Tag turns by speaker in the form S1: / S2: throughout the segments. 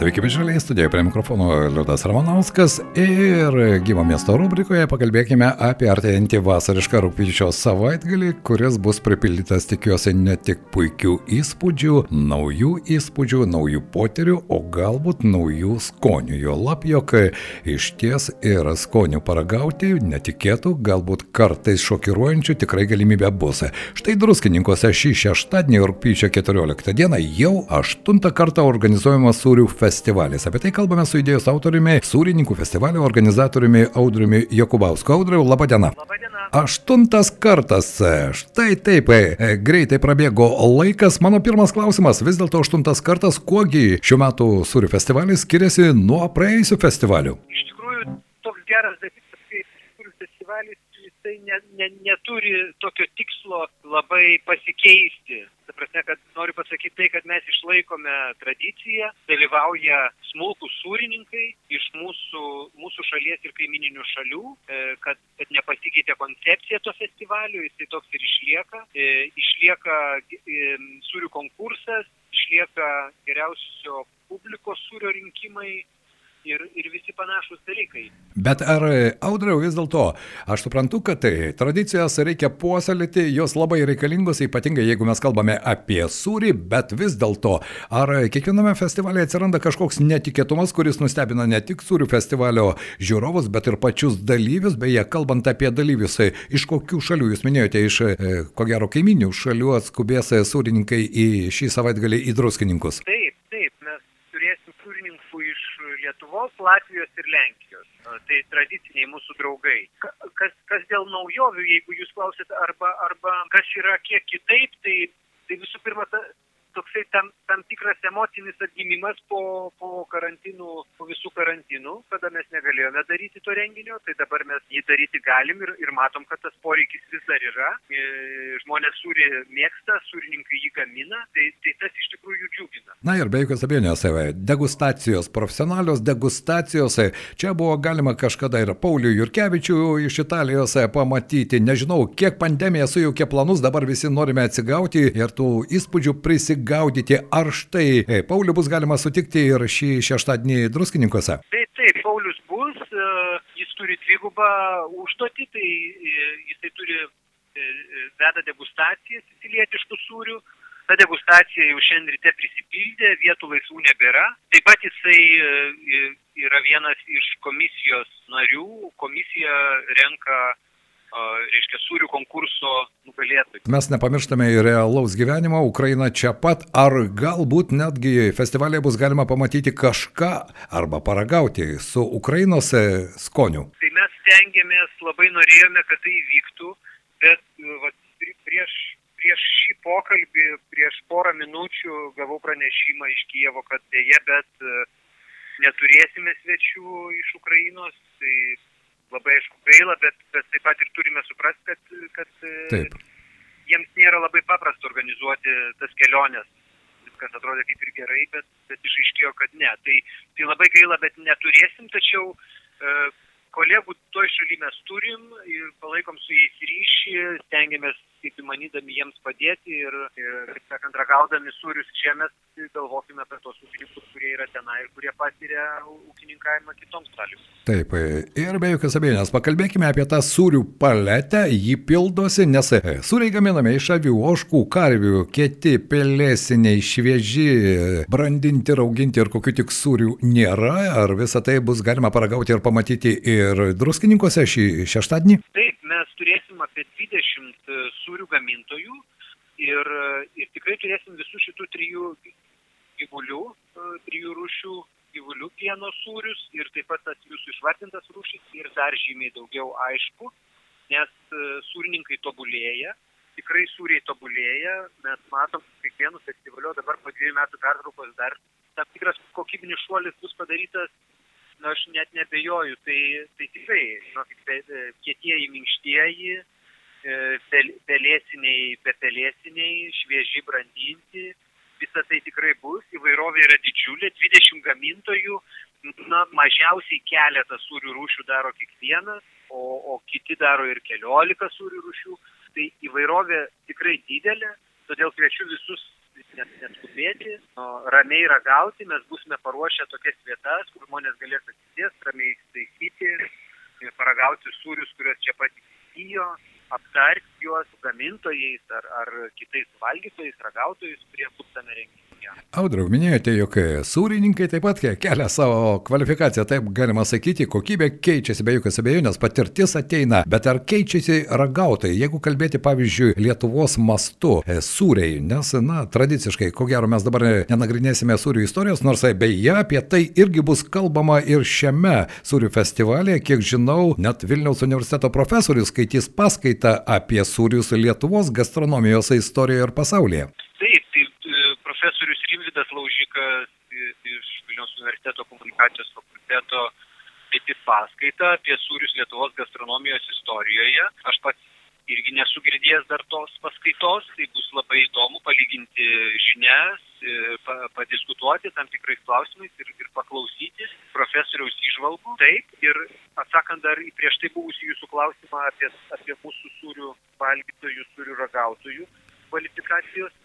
S1: Sveiki, bičiuliai, studijoje prie mikrofono Liudas Ramanauskas ir gyvo miesto rubrikoje pakalbėkime apie artėjantį vasarišką rūpyčio savaitgalį, kuris bus pripildytas, tikiuosi, ne tik puikių įspūdžių, naujų įspūdžių, naujų potyrių, o galbūt naujų skonių. Jo lab, jog iš ties ir skonių paragauti netikėtų, galbūt kartais šokiruojančių tikrai galimybė bus. Štai druskininkose šį šeštadienį rūpyčio 14 dieną jau aštuntą kartą organizuojamas sūrių festivalis festivalis. Apie tai kalbame su idėjos autoriumi, sūrininkų festivalio organizatoriumi Audriumi Jokubausku. Audriu, laba diena. Aštuntas kartas. Štai taip, e, greitai prabėgo laikas. Mano pirmas klausimas, vis dėlto aštuntas kartas, kuogi šiuo metu sūrių festivalis skiriasi nuo praėjusių festivalių?
S2: Iš tikrųjų, toks geras dalykas, kaip sūrių festivalis, jisai ne, ne, neturi tokio tikslo labai pasikeisti. Prasme, kad noriu pasakyti tai, kad mes išlaikome tradiciją, dalyvauja smulkus sūrininkai iš mūsų, mūsų šalies ir kaimininių šalių, e, kad, kad nepasikeitė koncepcija to festivalio, jisai toks ir išlieka. E, Išlieka e, sūrių konkursas, išlieka geriausio publikos sūrio rinkimai ir, ir visi panašus dalykai.
S1: Bet ar, Audriau, vis dėlto, aš suprantu, kad tai tradicijas reikia puoselėti, jos labai reikalingos, ypatingai jeigu mes kalbame apie sūrį, bet vis dėlto, ar kiekviename festivalėje atsiranda kažkoks netikėtumas, kuris nustebina ne tik sūrių festivalio žiūrovus, bet ir pačius dalyvius, beje, kalbant apie dalyvius, iš kokių šalių jūs minėjote, iš, e, ko gero, kaiminių šalių atskubės sūrininkai į šį savaitgalį į druskininkus.
S2: Taip, taip, mes turėsim sūrininkų iš Lietuvos, Latvijos ir Lenkijos. Tai tradiciniai mūsų draugai. Ka- Kas, kas dėl naujovių, jeigu jūs klausit, arba, arba kas yra kiek kitaip, tai, tai visų pirma, ta, toksai tam, tam tikras emocinis atgimimas po, po karantinų, po visų karantinų, kada mes negalėjome daryti to renginio, tai dabar mes jį daryti galim ir, ir matom, kad tas poreikis vis dar yra. E, Žmonės sūrį mėgsta, sūrininkai jį gamina, tai, tai tas iš tikrųjų džiugina.
S1: Na ir be jokios abejonės, e, degustacijos, profesionalios degustacijos. e, Čia buvo galima kažkada ir Paulių Jurkevičių iš Italijos e, pamatyti. Nežinau, kiek pandemija sujaukė planus, dabar visi norime atsigauti ir tų įspūdžių prisigaudyti. Ar štai e, Paulių bus galima sutikti ir šį šeštadienį druskininkose?
S2: Taip, taip, Paulius bus, e, jis turi dvigubą užduotį, tai e, jisai turi veda degustacijas sicilietiškų sūrių. Ta degustacija jau šiandien ryte prisipildė, vietų laisvų nebėra. Taip pat jisai yra vienas iš komisijos narių. Komisija renka, reiškia, sūrių konkurso nugalėtojų.
S1: Mes nepamirštame ir realaus gyvenimo, Ukraina čia pat, ar galbūt netgi festivalėje bus galima pamatyti kažką arba paragauti su Ukrainos e, skoniu.
S2: Tai mes stengiamės, labai norėjome, kad tai įvyktų, bet e, pri- prieš, prieš šį pokalbį, prieš porą minučių gavau pranešimą iš Kievo, kad dėje, bet e, neturėsime svečių iš Ukrainos. Tai labai aišku gaila, bet, bet taip pat ir turime suprasti, kad, kad e,
S1: Taip.
S2: jiems nėra labai paprasta organizuoti tas keliones. Viskas atrodė kaip ir gerai, bet, bet išaiškėjo, kad ne. Tai, tai labai gaila, bet neturėsim, tačiau e, kolegų toj šaly mes turim ir palaikom su jais ryšį, stengiamės, kaip įmanydami, jiems padėti ir, ir kaip sakant, ragaudami sūrius čia mes galvokime apie tos ūkininkus, kurie yra tenai ir kurie patiria ūkininkavimą kitoms sąlygoms.
S1: Taip, ir be jokios abejonės, pakalbėkime apie tą sūrių paletę, jį pildosi, nes e, sūriai gaminame iš avių, oškų, karvių, kieti, pelėsiniai, švieži, brandinti, rauginti ir kokių tik sūrių nėra, ar visą tai bus galima paragauti ir pamatyti ir druskininkose šį šeštadienį?
S2: Taip, mes turėsim apie 20 sūrių gamintojų ir, ir tikrai turėsim visų šitų trijų gyvulių, e, trijų rūšių gyvulių pieno sūrius ir taip pat tas jūsų išvardintas rūšis ir dar žymiai daugiau aišku, nes e, sūrininkai tobulėja, tikrai sūriai tobulėja, mes matom kiekvienu festivaliu dabar po dviejų metų pertraukos dar tam tikras kokybinis šuolis bus padarytas na, aš net nebejoju, tai, tai tikrai, žinokit, e, kietieji, minkštieji, pelėsiniai, bepelėsiniai, švieži brandinti, visą tai tikrai bus, įvairovė yra didžiulė, 20 gamintojų, na, mažiausiai keletą sūrių rūšių daro kiekvienas, o, o kiti daro ir keliolika sūrių rūšių, tai įvairovė tikrai didelė, todėl kviečiu visus net neskubėti, ramiai ragauti, mes busime paruošę tokias vietas, kur žmonės galės atsisės, ramiai taisyti paragauti sūrius, kuriuos čia pat įsigijo, aptarti juos gamintojais ar, ar kitais valgytojais, ragautojais, kurie bus tame renginyje.
S1: Audriau, minėjote, jog sūrininkai taip pat kelia savo kvalifikaciją, taip galima sakyti, kokybė keičiasi be jokios abejonės, patirtis ateina, bet ar keičiasi ragautojai, jeigu kalbėti pavyzdžiui Lietuvos mastu e, sūriai, nes, na, tradiciškai, ko gero mes dabar nenagrinėsime sūrių istorijos, nors beje apie tai irgi bus kalbama ir šiame sūrių festivalėje, kiek žinau, net Vilniaus universiteto profesorius skaitys paskaitą apie sūrius Lietuvos gastronomijos istorijoje ir pasaulyje.
S2: Laužikas iš Vilniaus universiteto komunikacijos fakulteto skaitys paskaitą apie sūrius Lietuvos gastronomijos istorijoje. Aš pats irgi nesu girdėjęs dar tos paskaitos, tai bus labai įdomu palyginti žinias, padiskutuoti tam tikrais klausimais ir, ir paklausyti profesoriaus išvalgų. Taip, ir atsakant dar į prieš tai buvusį jūsų klausimą apie, apie mūsų sūrių valgytojų, sūrių ragautojų kvalifikacijos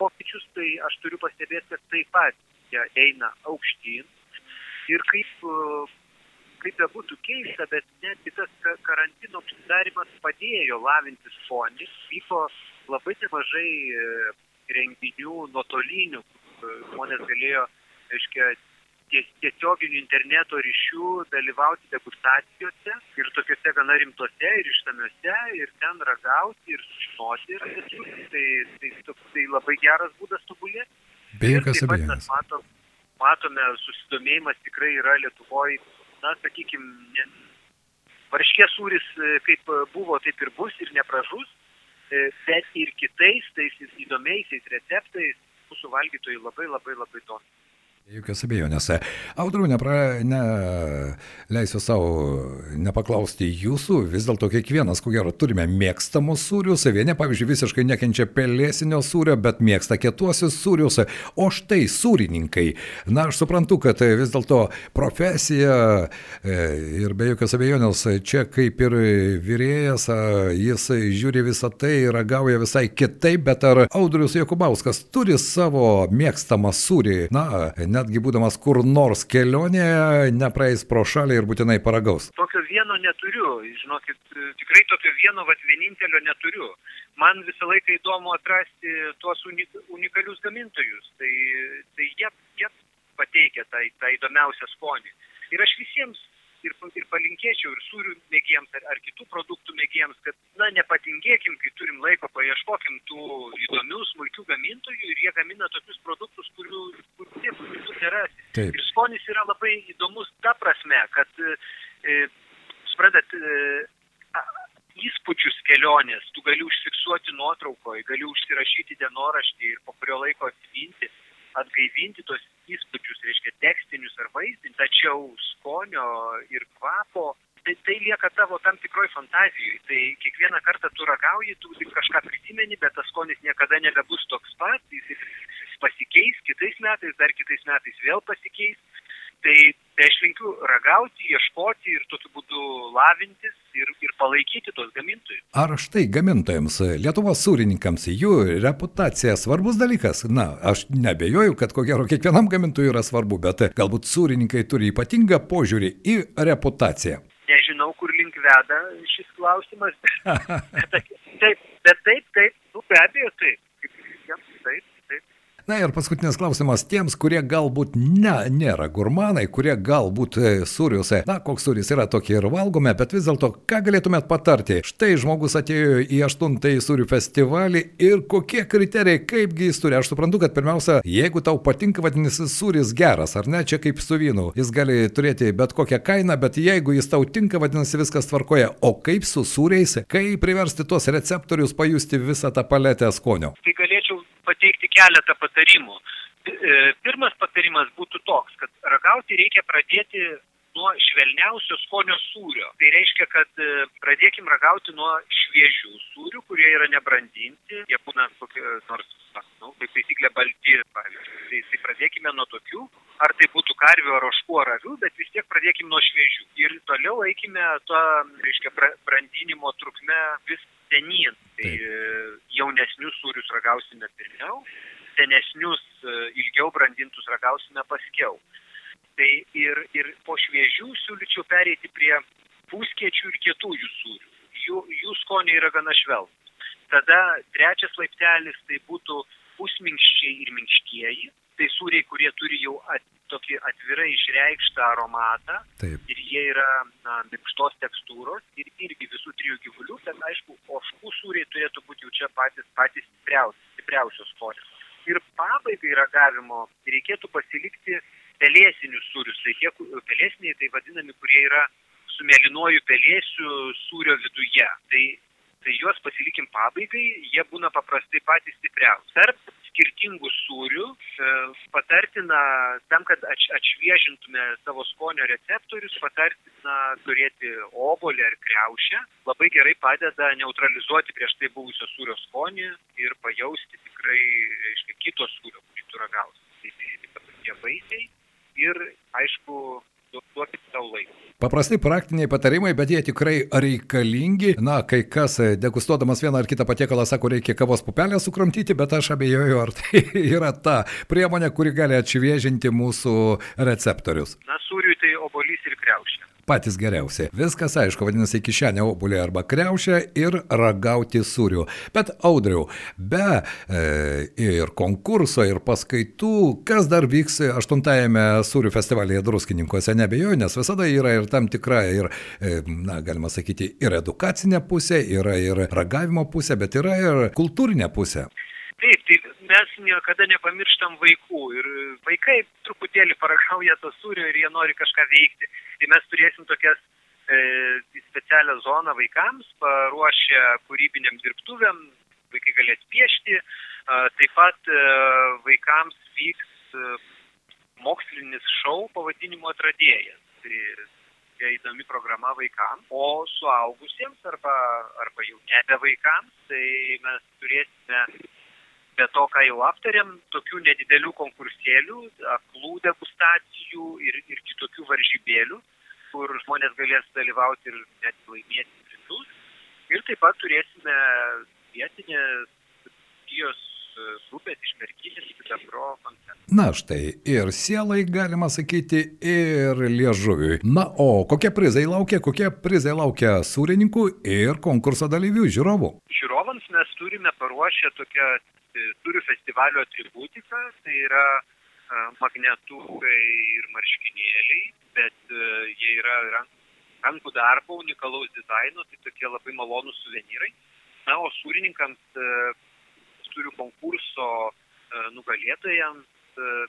S2: pokyčius, tai aš turiu pastebėti, kad taip pat jie eina aukštyn. Ir kaip, kaip be būtų keista, bet netgi tas karantino uždarimas padėjo lavinti skonį. Vyko labai nemažai renginių nuotolinių, žmonės galėjo, aiškiai, tiesioginių interneto ryšių dalyvauti degustacijose ir tokiuose gana rimtuose ir išsamiuose ir ten ragauti ir sužinoti ir tai, tai, tai, tai labai geras būdas tobulėti.
S1: Be jokios abejonės.
S2: Matom, matome, susidomėjimas tikrai yra Lietuvoje, na, sakykime, varškės sūris kaip buvo, taip ir bus ir nepražus, bet ir kitais tais įdomiaisiais receptais mūsų valgytojai labai labai labai domisi.
S1: Jokios abejonės. Audriu, nepra, ne, leisiu savo nepaklausti jūsų, vis dėlto kiekvienas, ko gero, turime mėgstamus sūrius, vieni, pavyzdžiui, visiškai nekenčia pelėsinio sūrio, bet mėgsta kietuosius sūrius, o štai sūrininkai. Na, aš suprantu, kad vis dėlto profesija e, ir be jokios abejonės čia kaip ir vyrėjas, jis žiūri visą tai, ragauja visai kitaip, bet ar Audrius Jokubauskas turi savo mėgstamą sūrį? Na, netgi būdamas kur nors kelionėje, nepraeis pro šalį ir būtinai paragaus?
S2: Tokio vieno neturiu, žinokit, tikrai tokio vieno, vat vienintelio neturiu. Man visą laiką įdomu atrasti tuos unik, unikalius gamintojus, tai, tai jie, jie pateikia tą, tą įdomiausią skonį. Ir aš visiems ir, ir palinkėčiau ir sūrių mėgėjams ar, ar kitų produktų mėgėjams, kad, na, nepatingėkim, kai turim laiko, paieškokim tų įdomių smulkių gamintojų ir jie gamina tokius produktus, kurių, kurių niekur kitur nerasi.
S1: Taip.
S2: Ir skonis yra labai įdomus ta prasme, kad, e, suprantat, e, įspūdžius kelionės, tu gali užfiksuoti nuotraukoje, gali užsirašyti dienoraštį ir po kurio laiko atsiminti, atgaivinti tos įspūdžius, reiškia tekstinius ar vaizdinius, tačiau skonio ir kvapo, tai, tai lieka tavo tam fantazijai. Tai kiekvieną kartą tu ragauji, tu kažką prisimeni, bet tas skonis niekada nebebus toks pat, jis pasikeis kitais metais, dar kitais metais vėl pasikeis. Tai, tai aš linkiu ragauti, ieškoti ir tokiu būdu lavintis ir, ir palaikyti tos gamintojus.
S1: Ar štai gamintojams, Lietuvos sūrininkams, jų reputacija svarbus dalykas? Na, aš nebejoju, kad ko gero kiekvienam gamintojui yra svarbu, bet galbūt sūrininkai turi ypatingą požiūrį į reputaciją.
S2: Veda šis klausimas. bet, taip, bet taip, taip, nu, be abejo, taip.
S1: Na ir paskutinis klausimas tiems, kurie galbūt ne, nėra gurmanai, kurie galbūt e, sūriuose, na, koks sūris yra tokie ir valgome, bet vis dėlto, ką galėtumėt patarti? Štai žmogus atėjo į aštuntąjį sūrių festivalį ir kokie kriterijai, kaipgi jis turi. Aš suprantu, kad pirmiausia, jeigu tau patinka, vadinasi, sūris geras, ar ne, čia kaip su vynu. Jis gali turėti bet kokią kainą, bet jeigu jis tau tinka, vadinasi, viskas tvarkoja. O kaip su sūriais, kaip priversti tuos receptorius pajusti visą tą paletę skonio?
S2: Tai galėčiau pateikti keletą patarimų. Pirmas patarimas būtų toks, kad ragauti reikia pradėti nuo švelniausio skonio sūrio. Tai reiškia, kad e, pradėkim ragauti nuo šviežių sūrių, kurie yra nebrandinti, jie būna kokie nors, nu, kaip taisyklė, balti, pavyzdžiui. Tai, tai pradėkime nuo tokių, ar tai būtų karvių ar oškų ar avių, bet vis tiek pradėkime nuo šviežių. Ir toliau eikime tą, reiškia, brandinimo trukme vis senyn. Tai e, jaunesnius sūrius ragausime pirmiau, senesnius, e, ilgiau brandintus ragausime paskiau. Tai ir, ir po šviežių siūlyčiau pereiti prie puskiečių ir kietųjų sūrių. Jų, jų skoniai yra gana švelnus. Tada trečias laiptelis tai būtų pusminkščiai ir minkštieji. Tai sūriai, kurie turi jau at, tokį atvirai išreikštą aromatą.
S1: Taip.
S2: Ir jie yra na, minkštos tekstūros ir irgi visų trijų gyvulių, bet aišku, oškų sūriai turėtų būti jau čia patys, patys stipriausios, stipriausios skonės. Ir pabaigai ragavimo reikėtų pasilikti pelėsinius sūrius. Tai tie pelėsiniai tai vadinami, kurie yra su mėlynuoju pelėsiu sūrio viduje. Tai, tai juos pasilikim pabaigai, jie būna paprastai patys stipriausi. Tarp skirtingų sūrių e, patartina, tam, kad atš, atšviežintume savo skonio receptorius, patartina turėti obolį ar kreušę. Labai gerai padeda neutralizuoti prieš tai buvusio sūrio skonį ir pajausti tikrai, reiškia, kito sūrio, kurį tu ragausi. Tai, tai, tai tie vaisiai ir, aišku, duokit savo laiko.
S1: Paprastai praktiniai patarimai, bet jie tikrai reikalingi. Na, kai kas degustuodamas vieną ar kitą patiekalą sako, reikia kavos pupelę sukramtyti, bet aš abejoju, ar tai yra ta priemonė, kuri gali atšviežinti mūsų receptorius.
S2: Na, sūriui tai obolys ir kreušė
S1: patys geriausi. Viskas aišku, vadinasi, kišenė obulė arba kreušė ir ragauti sūrių. Bet audriau, be e, ir konkurso, ir paskaitų, kas dar vyks 8-ame sūrių festivalyje druskininkose, nebejoju, nes visada yra ir tam tikra, ir, e, na, galima sakyti, ir edukacinė pusė, yra ir ragavimo pusė, bet yra ir kultūrinė pusė.
S2: Taip, tai mes niekada nepamirštam vaikų ir vaikai truputėlį paragauja to sūrio ir jie nori kažką veikti. Tai mes turėsim tokias e, specialią zoną vaikams, paruošę kūrybiniam dirbtuvėm, vaikai galės piešti, e, taip pat e, vaikams vyks e, mokslinis šou pavadinimu atradėjas. Tai tokia įdomi programa vaikams, o suaugusiems arba, arba jau nebe vaikams, tai mes turėsime be to, ką jau aptarėm, tokių nedidelių konkursėlių, aklų degustacijų ir, ir kitokių varžybėlių, kur žmonės galės dalyvauti ir net laimėti prizus. Ir taip pat turėsime vietinės studijos grupės iš merkinės sidabro koncertą.
S1: Na štai, ir sielai galima sakyti, ir liežuviui. Na, o kokie prizai laukia, kokie prizai laukia sūrininkų ir konkurso dalyvių žiūrovų?
S2: Žiūrovams mes turime paruošę tokią turiu festivalio atributiką, tai yra magnetukai ir marškinėliai, bet jie yra rankų darbo, unikalaus dizaino, tai tokie labai malonūs suvenyrai. Na, o sūrininkams turiu konkurso nugalėtojams,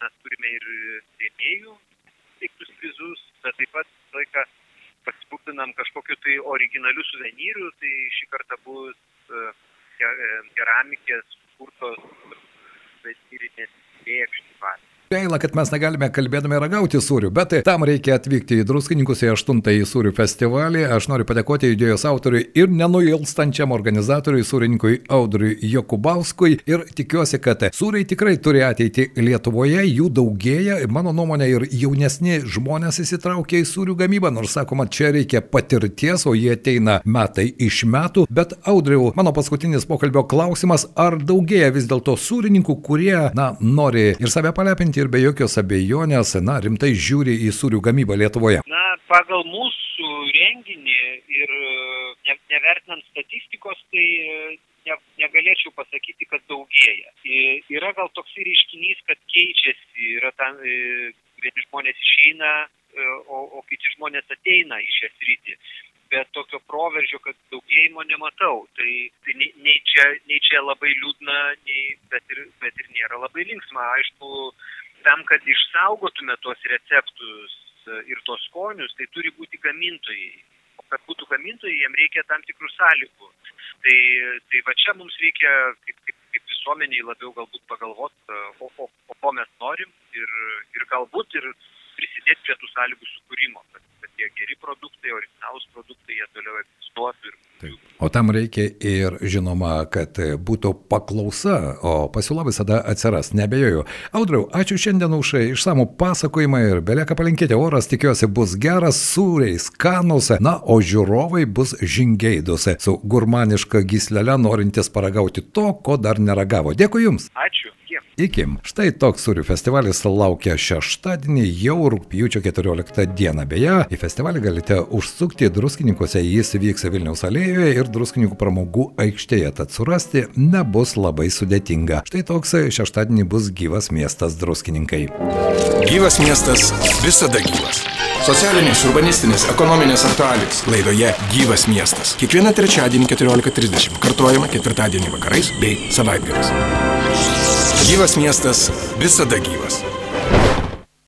S2: mes turime ir rėmėjų teiktus prizus, bet taip pat laiką pasipūpinam kažkokiu tai originaliu suvenyriu, tai šį kartą bus keramikės
S1: Gaila, kad mes negalime kalbėdami ragauti sūrių, bet tam reikia atvykti į Druskininkus į 8-ąjį sūrių festivalį. Aš noriu padėkoti idėjos autoriui ir nenuilstančiam organizatoriui sūrininkui Audriui Jokubauskui ir tikiuosi, kad sūriai tikrai turi ateiti Lietuvoje, jų daugėja, mano nuomonė ir jaunesni žmonės įsitraukia į sūrių gamybą, nors sakoma, čia reikia patirties, o jie ateina metai iš metų. Bet Audriu, mano paskutinis pokalbio klausimas, ar daugėja vis dėlto sūrininkų, kurie, na, nori ir save palepinti ir be jokios abejonės, na, rimtai žiūri į sūrių gamybą Lietuvoje?
S2: Na, pagal mūsų renginį ir ne, nevertinant statistikos, tai ne, negalėčiau pasakyti, kad daugėja. Yra gal toks reiškinys, kad keičiasi, yra tam, vieni žmonės išeina, o, o kiti žmonės ateina į šią sritį bet tokio proveržio, kad daugėjimo nematau. Tai, tai nei, nei, čia, nei čia labai liūdna, nei, bet, ir, bet ir nėra labai linksma. Aišku, tam, kad išsaugotume tuos receptus e, ir tos skonius, tai turi būti gamintojai. O kad būtų gamintojai, jiems reikia tam tikrų sąlygų. Tai, tai va čia mums reikia kaip, kaip, kaip visuomeniai labiau galbūt pagalvoti, e, o, o, o ko mes norim ir, ir galbūt ir prisidėti prie tų sąlygų sukūrimo, kad tie geri produktai, originalūs produktai, jie toliau egzistuotų ir
S1: Taip. O tam reikia ir, žinoma, kad būtų paklausa, o pasiūla visada atsiras, nebejoju. Audriau, ačiū šiandien už išsamų pasakojimą ir belieka palinkėti, oras tikiuosi bus geras, sūriai, skanus, na, o žiūrovai bus žingeidus, su gurmaniška gislele norintis paragauti to, ko dar neragavo. Dėkui Jums.
S2: Ačiū.
S1: Iki. Štai toks sūrių festivalis laukia šeštadienį, jau rūpjūčio 14 dieną. Beje, į festivalį galite užsukti druskininkose, jis vyks Vilniaus alėjoje ir druskininkų pramogų aikštėje, tad surasti nebus labai sudėtinga. Štai toks šeštadienį bus gyvas miestas druskininkai.
S3: Gyvas miestas visada gyvas. Socialinės, urbanistinės, ekonominės aktualijos. Laidoje Gyvas miestas. Kiekvieną trečiadienį 14.30. Kartuojama ketvirtadienį vakarais bei savaitgaliais. Gyvas miestas visada gyvas.